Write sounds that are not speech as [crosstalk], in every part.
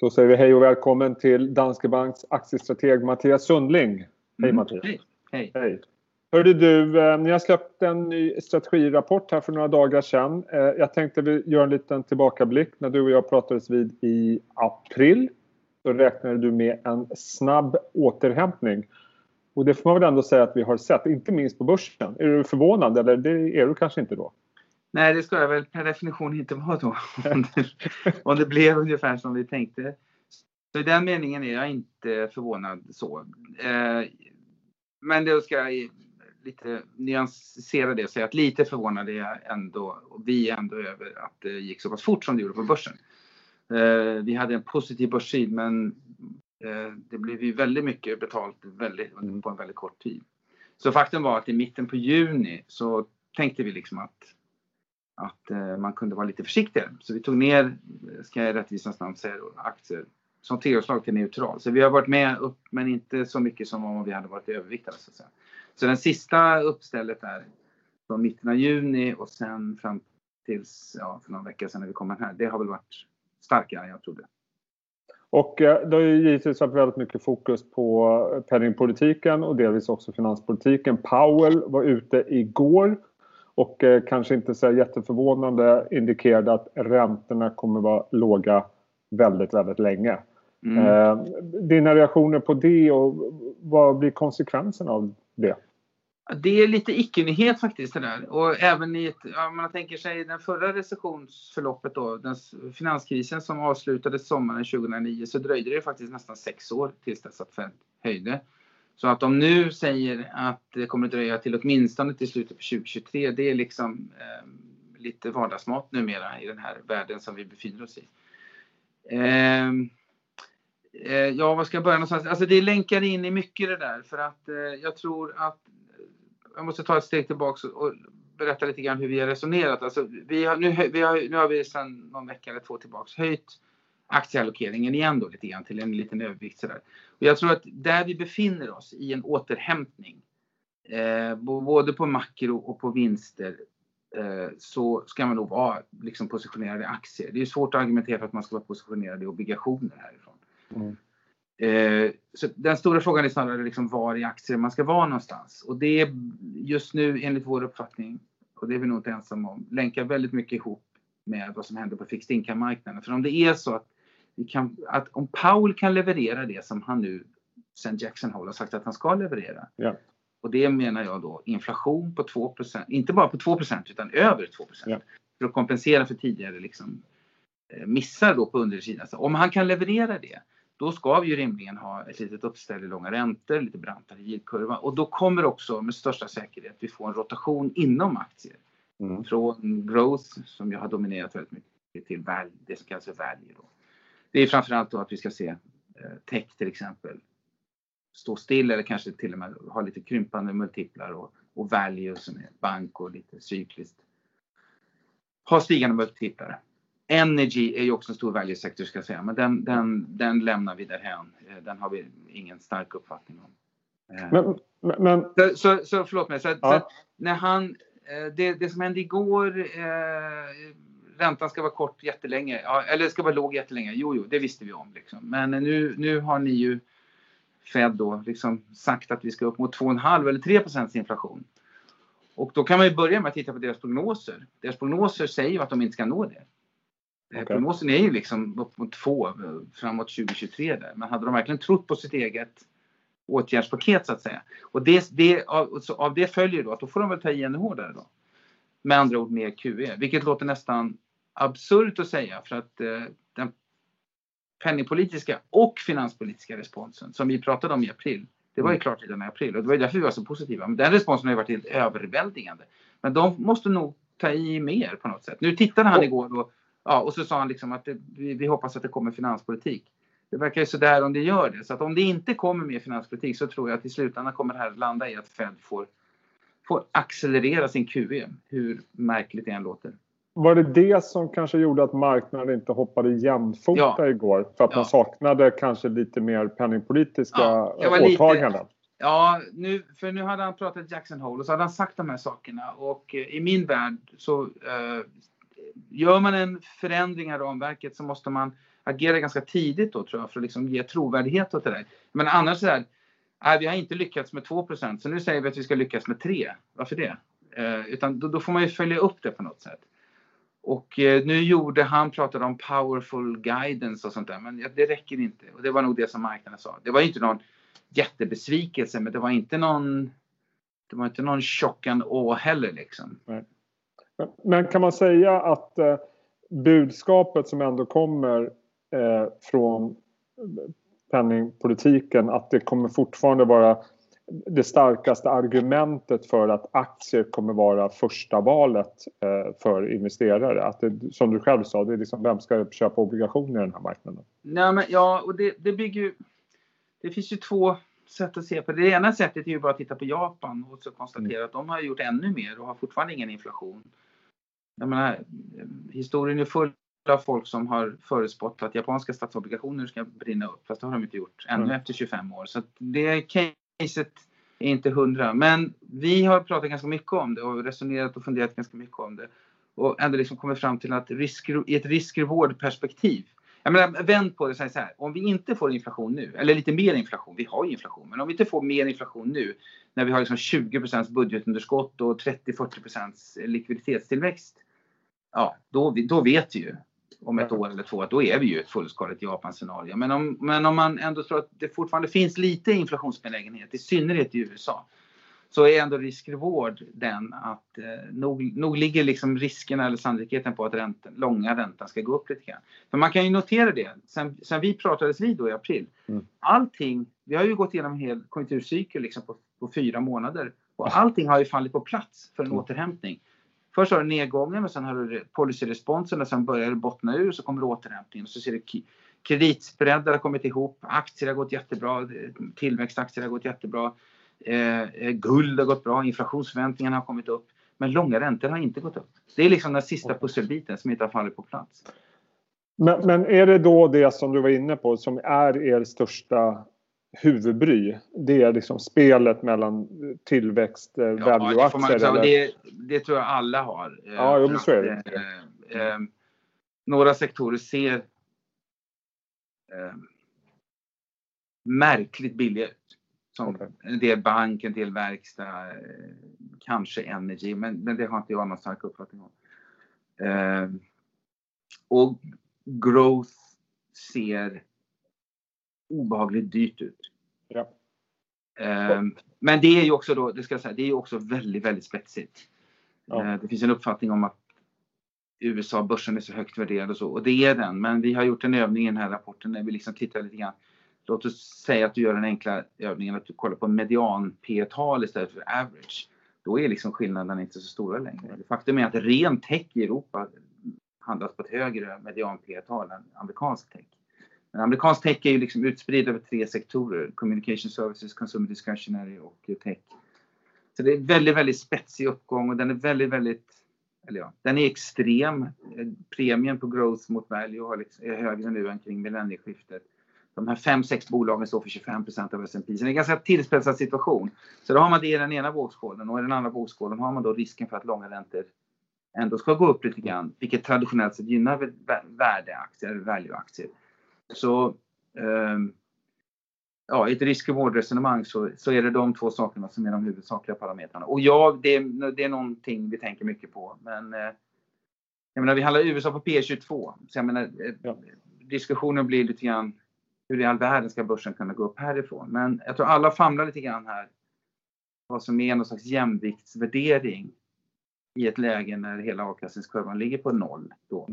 Då säger vi hej och välkommen till Danske Banks aktiestrateg Mattias Sundling. Hej Mm, Mattias. Hej. Hej. Hej. Hörde du, eh, ni har släppt en ny strategirapport här för några dagar sedan. Eh, Jag tänkte vi gör en liten tillbakablick. När du och jag pratades vid i april så räknade du med en snabb återhämtning. Och det får man väl ändå säga att vi har sett, inte minst på börsen. Är du förvånad eller det är du kanske inte då? Nej, det ska jag väl per definition inte vara då. [laughs] Om det, om det blev ungefär som vi tänkte. Så i den meningen är jag inte förvånad så. Eh, men då ska jag lite nyansera det och säga att lite förvånad är jag ändå, och vi är ändå över att det gick så pass fort som det gjorde på börsen. Eh, vi hade en positiv börstid men eh, det blev ju väldigt mycket betalt väldigt, på en väldigt kort tid. Så faktum var att i mitten på juni så tänkte vi liksom att att eh, man kunde vara lite försiktigare. Så vi tog ner, eh, ska jag i rättvisans namn säga då, aktier som tillgångsslag till neutral. Så vi har varit med upp men inte så mycket som om vi hade varit överviktade så att säga. Så den sista uppstället där, från mitten av juni och sen fram tills, ja, för någon vecka sedan när vi kom här. Det har väl varit starkare än jag trodde. Och eh, det har ju givetvis varit väldigt mycket fokus på eh, penningpolitiken och delvis också finanspolitiken. Powell var ute igår och eh, kanske inte så jätteförvånande indikerade att räntorna kommer vara låga väldigt, väldigt länge. Mm. Eh, dina reaktioner på det och vad blir konsekvenserna av det? Det är lite icke-nyhet faktiskt det där. Och även i ett, ja, man tänker sig den förra recessionsförloppet då, den finanskrisen som avslutades sommaren 2009 så dröjde det faktiskt nästan sex år tills dess att Fed höjde. Så att de nu säger att det kommer att dröja till åtminstone till slutet på 2023, det är liksom eh, lite vardagsmat numera i den här världen som vi befinner oss i. Eh, eh, ja, vad ska jag börja någonstans? Alltså det länkar in i mycket det där för att eh, jag tror att eh, jag måste ta ett steg tillbaks och berätta lite grann hur vi har resonerat. Alltså, vi har, nu, vi har, nu har vi sedan någon vecka eller två tillbaks höjt aktieallokeringen igen då lite grann till en liten övervikt sådär. Och jag tror att där vi befinner oss i en återhämtning, eh, både på makro och på vinster, eh, så ska man nog vara liksom, positionerad i aktier. Det är svårt att argumentera för att man ska vara positionerad i obligationer härifrån. Mm. Eh, så den stora frågan är snarare liksom var i aktier man ska vara någonstans. Och det är just nu enligt vår uppfattning, och det är vi nog inte ensamma om, länkar väldigt mycket ihop med vad som händer på fixed income-marknaden. För om det är så att, kan, att om Powell kan leverera det som han nu sen Jackson Hole har sagt att han ska leverera. Ja. Och det menar jag då inflation på 2% inte bara på 2% utan över 2 Ja. För att kompensera för tidigare liksom, eh, missar då på undersidan. Så om han kan leverera det då ska vi ju rimligen ha ett litet uppställ i långa räntor, lite brantare yieldkurva och då kommer också med största säkerhet vi få en rotation inom aktier. Mm. Från growth som jag har dominerat väldigt mycket till value, det som kallas för value. Då. Det är framförallt då att vi ska se tech till exempel stå still eller kanske till och med ha lite krympande multiplar och, och value som är bank och lite cykliskt. Ha stigande multiplar. Energy är ju också en stor value-sektor ska jag säga, men den, den, den lämnar vi därhän. Eh, Den har vi ingen stark uppfattning om. Eh, Men, men, så, så, så förlåt mig, så, Ja. så när han, eh, det, det som hände igår, eh, räntan ska vara kort jättelänge, ja, eller ska vara låg jättelänge, jo, jo, det visste vi om liksom. Men nu, nu har ni ju Fed då liksom sagt att vi ska upp mot 2,5 eller 3 procents inflation. Och då kan man ju börja med att titta på deras prognoser. Deras prognoser säger ju att de inte ska nå det. Eh, Okej. Prognosen är ju liksom upp mot 2 eh, framåt 2023 där. Men hade de verkligen trott på sitt eget åtgärdspaket så att säga. Och det, det, av, av det följer då att då får de väl ta i ännu hårdare då. Med andra ord mer QE, vilket låter nästan absurt att säga för att eh, den penningpolitiska och finanspolitiska responsen som vi pratade om i april. Det var ju Mm. klart redan i april och det var ju därför vi var så positiva. Men den responsen har ju varit helt överväldigande. Men de måste nog ta i mer på något sätt. Nu tittade han igår och, ja, och så sa han liksom att det, vi, vi hoppas att det kommer finanspolitik. Det verkar ju sådär om det gör det. Så att om det inte kommer mer finanspolitik så tror jag att i slutändan kommer det här landa i att Fed får, får accelerera sin QE. Hur märkligt det än låter. Var det det som kanske gjorde att marknaden inte hoppade jämfota Ja. igår? För att man Ja. saknade kanske lite mer penningpolitiska Ja, det var lite- åtaganden? Ja, nu, för nu hade han pratat Jackson Hole och så hade han sagt de här sakerna och eh, i min värld så eh, gör man en förändring i ramverket så måste man agera ganska tidigt då tror jag för att liksom ge trovärdighet åt det där. Men annars så här, nej, vi har inte lyckats med 2% så nu säger vi att vi ska lyckas med 3. Varför det? Eh, utan då, då, får man ju följa upp det på något sätt. Och eh, nu gjorde han, pratade om powerful guidance och sånt där, men ja, det räcker inte. Och det var nog det som marknaden sa. Det var inte någon jättebesvikelse, men det var inte någon det var inte någon chock å heller liksom. Men, Men kan man säga att eh, budskapet som ändå kommer eh, från eh, penningpolitiken att det kommer fortfarande vara det starkaste argumentet för att aktier kommer vara första valet eh, för investerare. Att det, som du själv sa, det är liksom, vem ska köpa obligationer i den här marknaden? Nej, men, ja, och det, det bygger ju... Det finns ju två sätt att se på det. Det ena sättet är ju bara att titta på Japan och så konstatera mm. att de har gjort ännu mer och har fortfarande ingen inflation. Jag menar, historien är full av folk som har förutspått att japanska statsobligationer ska brinna upp. Fast det har de inte gjort ännu mm. efter 25 år. Så det caset är inte hundra. Men vi har pratat ganska mycket om det och resonerat och funderat ganska mycket om det. Och ändå liksom kommit fram till att risk, i ett risk-reward-perspektiv jag menar, vänd på det och säg så här. Om vi inte får inflation nu, eller lite mer inflation, vi har ju inflation, men om vi inte får mer inflation nu när vi har liksom 20% budgetunderskott och 30-40% likviditetstillväxt. Ja, då, då vet vi ju om ett år eller två att då är vi ju ett fullskaligt Japan-scenario. Men om, men om man ändå tror att det fortfarande finns lite inflationsbenägenhet, i synnerhet i USA, så är ändå risk-reward den att eh, nog, nog ligger liksom risken eller sannolikheten på att räntan, långa räntan ska gå upp lite grann. För man kan ju notera det, sen, sen vi pratades vid då i april, mm. allting, vi har ju gått igenom en hel konjunkturcykel liksom på, på fyra månader och allting har ju fallit på plats för en mm. återhämtning. Först har du nedgången och sen har du policyresponsen och sen börjar det bottna ur så kommer återhämtningen och så ser du kreditspreadar har kommit ihop, aktier har gått jättebra, tillväxtaktier har gått jättebra. Eh, eh, guld har gått bra, inflationsförväntningarna har kommit upp. Men långa räntor har inte gått upp. Det är liksom den sista pusselbiten som inte har fallit på plats. Men, men är det då det som du var inne på som är er största huvudbry? Det är liksom spelet mellan tillväxt, eh, ja, value-aktier? Det, det, det, tror jag alla har. Ja, jo, så är det. Eh, eh, några sektorer ser eh, märkligt billiga ut. Som okay. En del bank, en del verkstad, eh, kanske energy, men, men det har inte jag någon stark uppfattning om. Eh, och growth ser obehagligt dyrt ut. Ja. Eh, men det är ju också då, det ska jag säga, det är också väldigt, väldigt spetsigt. Ja. Eh, det finns en uppfattning om att USA-börsen är så högt värderad och så, och det är den. Men vi har gjort en övning i den här rapporten när vi liksom tittar lite grann Låt oss säga att du gör den enkla övningen att du kollar på median P-tal istället för average. Då är liksom skillnaden inte så stora längre. Faktum är att ren tech i Europa handlas på ett högre median P-tal än amerikansk tech. Men amerikansk tech är ju liksom utspridd över tre sektorer. Communication services, consumer discretionary och tech. Så det är väldigt, väldigt spetsig uppgång och den är väldigt, väldigt eller ja, den är extrem. Premien på growth mot value liksom, är högre nu än kring millennieskiftet de här fem, sex bolagen står för 25 procent av S&P. Så det är en ganska tillspetsad situation. Så då har man det i den ena vågskålen och i den andra vågskålen har man då risken för att långa räntor ändå ska gå upp lite grann, vilket traditionellt sett gynnar värdeaktier, valueaktier. Så um, ja, i ett risk och vårdresonemang så, så är det de två sakerna som är de huvudsakliga parametrarna. Och ja, det, det är någonting vi tänker mycket på. Men eh, jag menar, vi handlar USA på P22. Så jag menar, eh, ja. diskussionen blir lite grann hur i all världen ska börsen kunna gå upp härifrån? Men jag tror alla famlar lite grann här vad som är någon slags jämviktsvärdering i ett läge när hela avkastningskurvan ligger på noll. Då.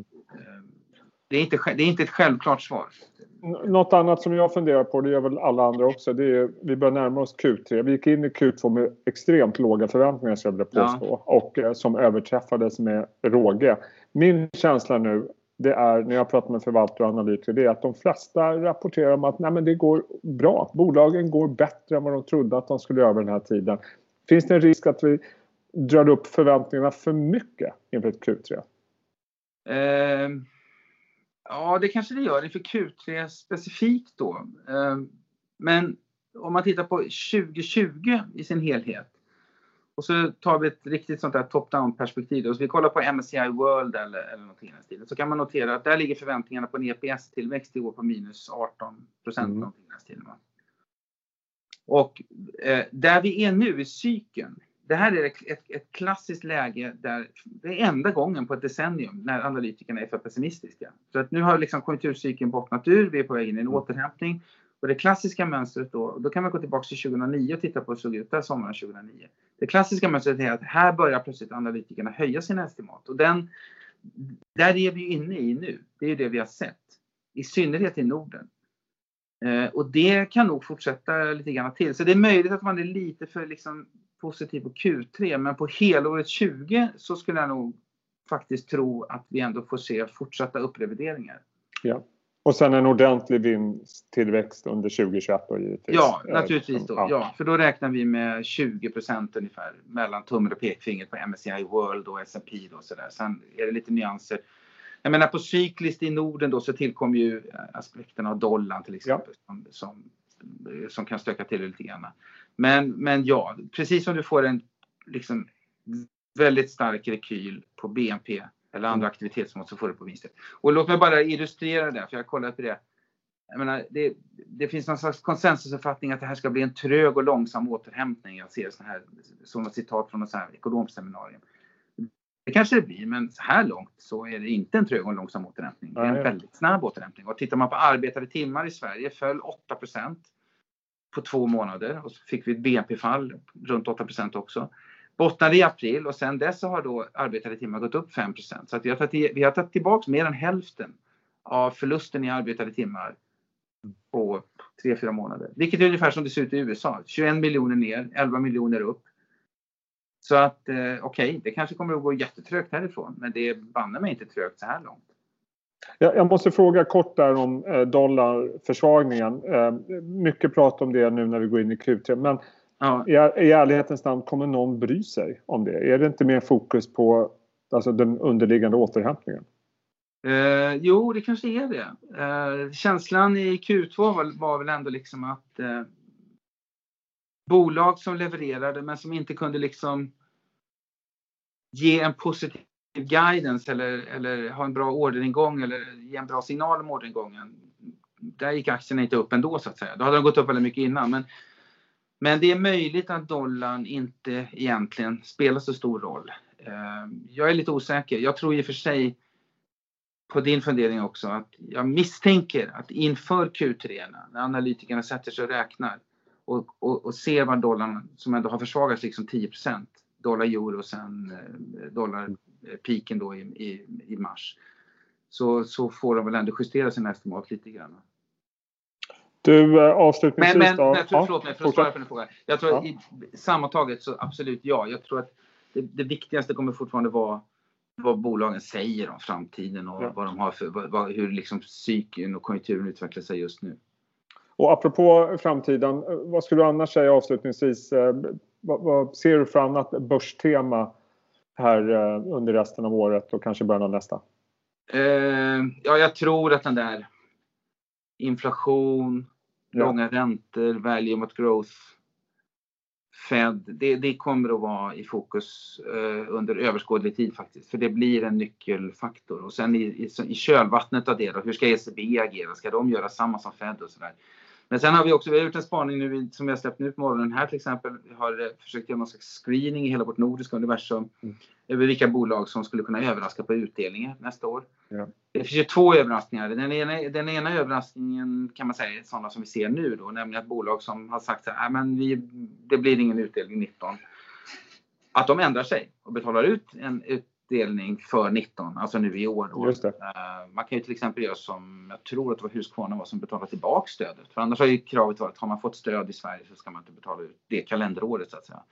Det är, inte, det är inte ett självklart svar. Något annat som jag funderar på, det gör väl alla andra också, det är vi börjar närma oss Q3. Vi gick in i Q2 med extremt låga förväntningar skulle jag vilja påstå ja. och eh, som överträffades med råge. Min känsla nu det är, när jag pratar med förvaltare och analytiker, det är att de flesta rapporterar om att nej, men det går bra. Bolagen går bättre än vad de trodde att de skulle göra den här tiden. Finns det en risk att vi drar upp förväntningarna för mycket inför ett Q3? Eh, ja, det kanske det gör inför Q3 specifikt då. Eh, men om man tittar på 2020 i sin helhet Och så tar vi ett riktigt sånt där top-down perspektiv. Och så vi kollar på MSCI World eller, eller någonting i den stilen. Så kan man notera att där ligger förväntningarna på en EPS-tillväxt i år på minus 18 procent. Mm. Och eh, där vi är nu i cykeln. Det här är ett, ett, klassiskt läge där det är enda gången på ett decennium när analytikerna är för pessimistiska. Så att nu har liksom konjunkturcykeln bottnat ur, vi är på väg in i en mm. återhämtning. Och det klassiska mönstret då, då kan man gå tillbaka till 2009 och titta på hur det såg ut där sommaren 2009. Det klassiska mönstret är att här börjar plötsligt analytikerna höja sina estimat och den, där är vi inne i nu. Det är det vi har sett. I synnerhet i Norden. Eh, och det kan nog fortsätta lite grann till. Så det är möjligt att man är lite för liksom, positiv på Q3 men på helåret 20 så skulle jag nog faktiskt tro att vi ändå får se fortsatta upprevideringar. Ja. Och sen en ordentlig vinsttillväxt under 2021 då givetvis. Ja, naturligtvis då. Ja. ja. för då räknar vi med 20% ungefär mellan tummen och pekfingret på MSCI World och S&P då sådär. Sen är det lite nyanser. Jag menar på cykliskt i Norden då så tillkommer ju aspekterna av dollarn till exempel ja. som, som, som, kan stöka till det lite grann. Men, men ja, precis som du får en liksom väldigt stark rekyl på BNP eller andra aktivitetsmått så får du på vinster. Och låt mig bara illustrera det, för jag har kollat på det. Jag menar, det, det finns någon slags konsensusuppfattning att det här ska bli en trög och långsam återhämtning. Jag ser såna här, sådana citat från ett ekonomseminarium. Det kanske det blir, men så här långt så är det inte en trög och långsam återhämtning. Det är en väldigt snabb återhämtning. Och tittar man på arbetade timmar i Sverige föll 8 på två månader och så fick vi ett BNP-fall runt 8% också bottnade i april och sen dess har då arbetade timmar gått upp 5 Så att vi, har tagit, vi har tagit tillbaka mer än hälften av förlusten i arbetade timmar på 3-4 månader. Vilket är ungefär som det ser ut i USA. 21 miljoner ner, 11 miljoner upp. Så att eh, okej, okay, det kanske kommer att gå jättetrögt härifrån, men det är banne mig inte trögt så här långt. Jag måste fråga kort där om eh, dollarförsvagningen. Eh, mycket prat om det nu när vi går in i Q3, men Ja. I, I ärlighetens namn, kommer någon bry sig om det? Är det inte mer fokus på alltså, den underliggande återhämtningen? Eh, jo, det kanske är det. Eh, känslan i Q2 var, var väl ändå liksom att eh, bolag som levererade men som inte kunde liksom ge en positiv guidance eller, eller ha en bra orderingång eller ge en bra signal om orderingången. Där gick aktierna inte upp ändå så att säga. Då hade de gått upp väldigt mycket innan. Men men det är möjligt att dollarn inte egentligen spelar så stor roll. Ehm, jag är lite osäker. Jag tror i och för sig på din fundering också att jag misstänker att inför Q3 när analytikerna sätter sig och räknar och, och, och ser vad dollarn som ändå har försvagats liksom 10 dollar euro och sen eh, dollarpiken då i, i, i mars så, så får de väl ändå justera sina estimat lite grann. Du, eh, avslutningsvis men, men, då. Men, för, förlåt mig, för att svara på din fråga. Jag tror ja. i, sammantaget så absolut ja. Jag tror att det, det, viktigaste kommer fortfarande vara vad bolagen säger om framtiden och ja. vad de har för, vad, hur liksom psyken och konjunkturen utvecklar sig just nu. Och apropå framtiden, vad skulle du annars säga avslutningsvis? Vad, vad ser du för annat börstema här eh, under resten av året och kanske början av nästa? Eh, ja, jag tror att den där inflation, ja. långa räntor, value mot growth, Fed, det, det, kommer att vara i fokus eh, under överskådlig tid faktiskt. För det blir en nyckelfaktor. Och sen i, i, i kölvattnet av det då, hur ska ECB agera? Ska de göra samma som Fed och sådär? Men sen har vi också vi har gjort en spaning nu som jag släppt nu på morgonen här till exempel. Vi har eh, försökt göra någon slags screening i hela vårt nordiska universum mm. över vilka bolag som skulle kunna överraska på utdelningen nästa år. Ja. Det finns ju två överraskningar. Den ena, den ena överraskningen kan man säga är sådana som vi ser nu då, nämligen att bolag som har sagt att men vi, det blir ingen utdelning 19. Att de ändrar sig och betalar ut en ut, utdelning för 19, alltså nu i år. Då. Uh, man kan ju till exempel göra som, jag tror att det var Husqvarna var som betalade tillbaka stödet. För annars har ju kravet varit, har man fått stöd i Sverige så ska man inte betala ut det kalenderåret så att säga.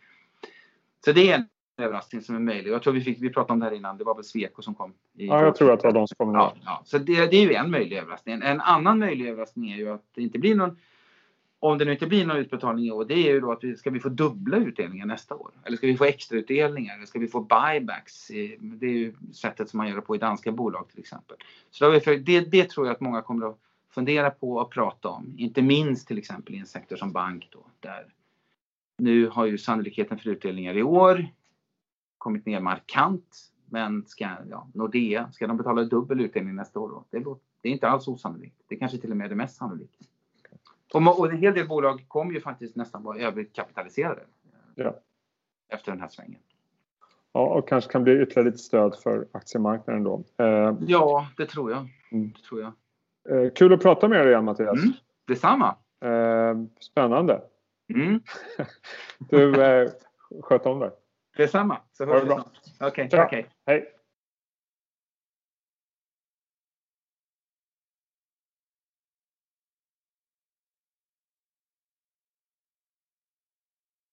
Så det är en överraskning som är möjlig. Jag tror vi, fick, vi pratade om det här innan, det var väl Sweco som kom? ja, jag tror att det var de som kom. Ja, ja, Så det, det är ju en möjlig överraskning. En annan möjlig överraskning är ju att det inte blir någon om det nu inte blir någon utbetalning i år, det är ju då att vi, ska vi få dubbla utdelningar nästa år? Eller ska vi få extra utdelningar? Eller ska vi få buybacks? Det är ju sättet som man gör det på i danska bolag till exempel. Så det, det tror jag att många kommer att fundera på och prata om. Inte minst till exempel i en sektor som bank då, där Nu har ju sannolikheten för utdelningar i år kommit ner markant. Men ska ja, Nordea, ska de betala dubbel utdelning nästa år då? Det, låter, det är inte alls osannolikt. Det kanske till och med är det mest sannolika. Och, och en hel del bolag kommer ju faktiskt nästan vara överkapitaliserade. Ja. Efter den här svängen. Ja, och kanske kan bli ytterligare lite stöd för aktiemarknaden då. Eh, ja, det tror jag. Mm. Det tror jag. Eh, kul att prata med dig igen Mattias. Mm, detsamma. Eh, spännande. Mm. [laughs] du, eh, sköt om dig. Detsamma. Så hörs vi snart. Okej, okay. Okay. Hej.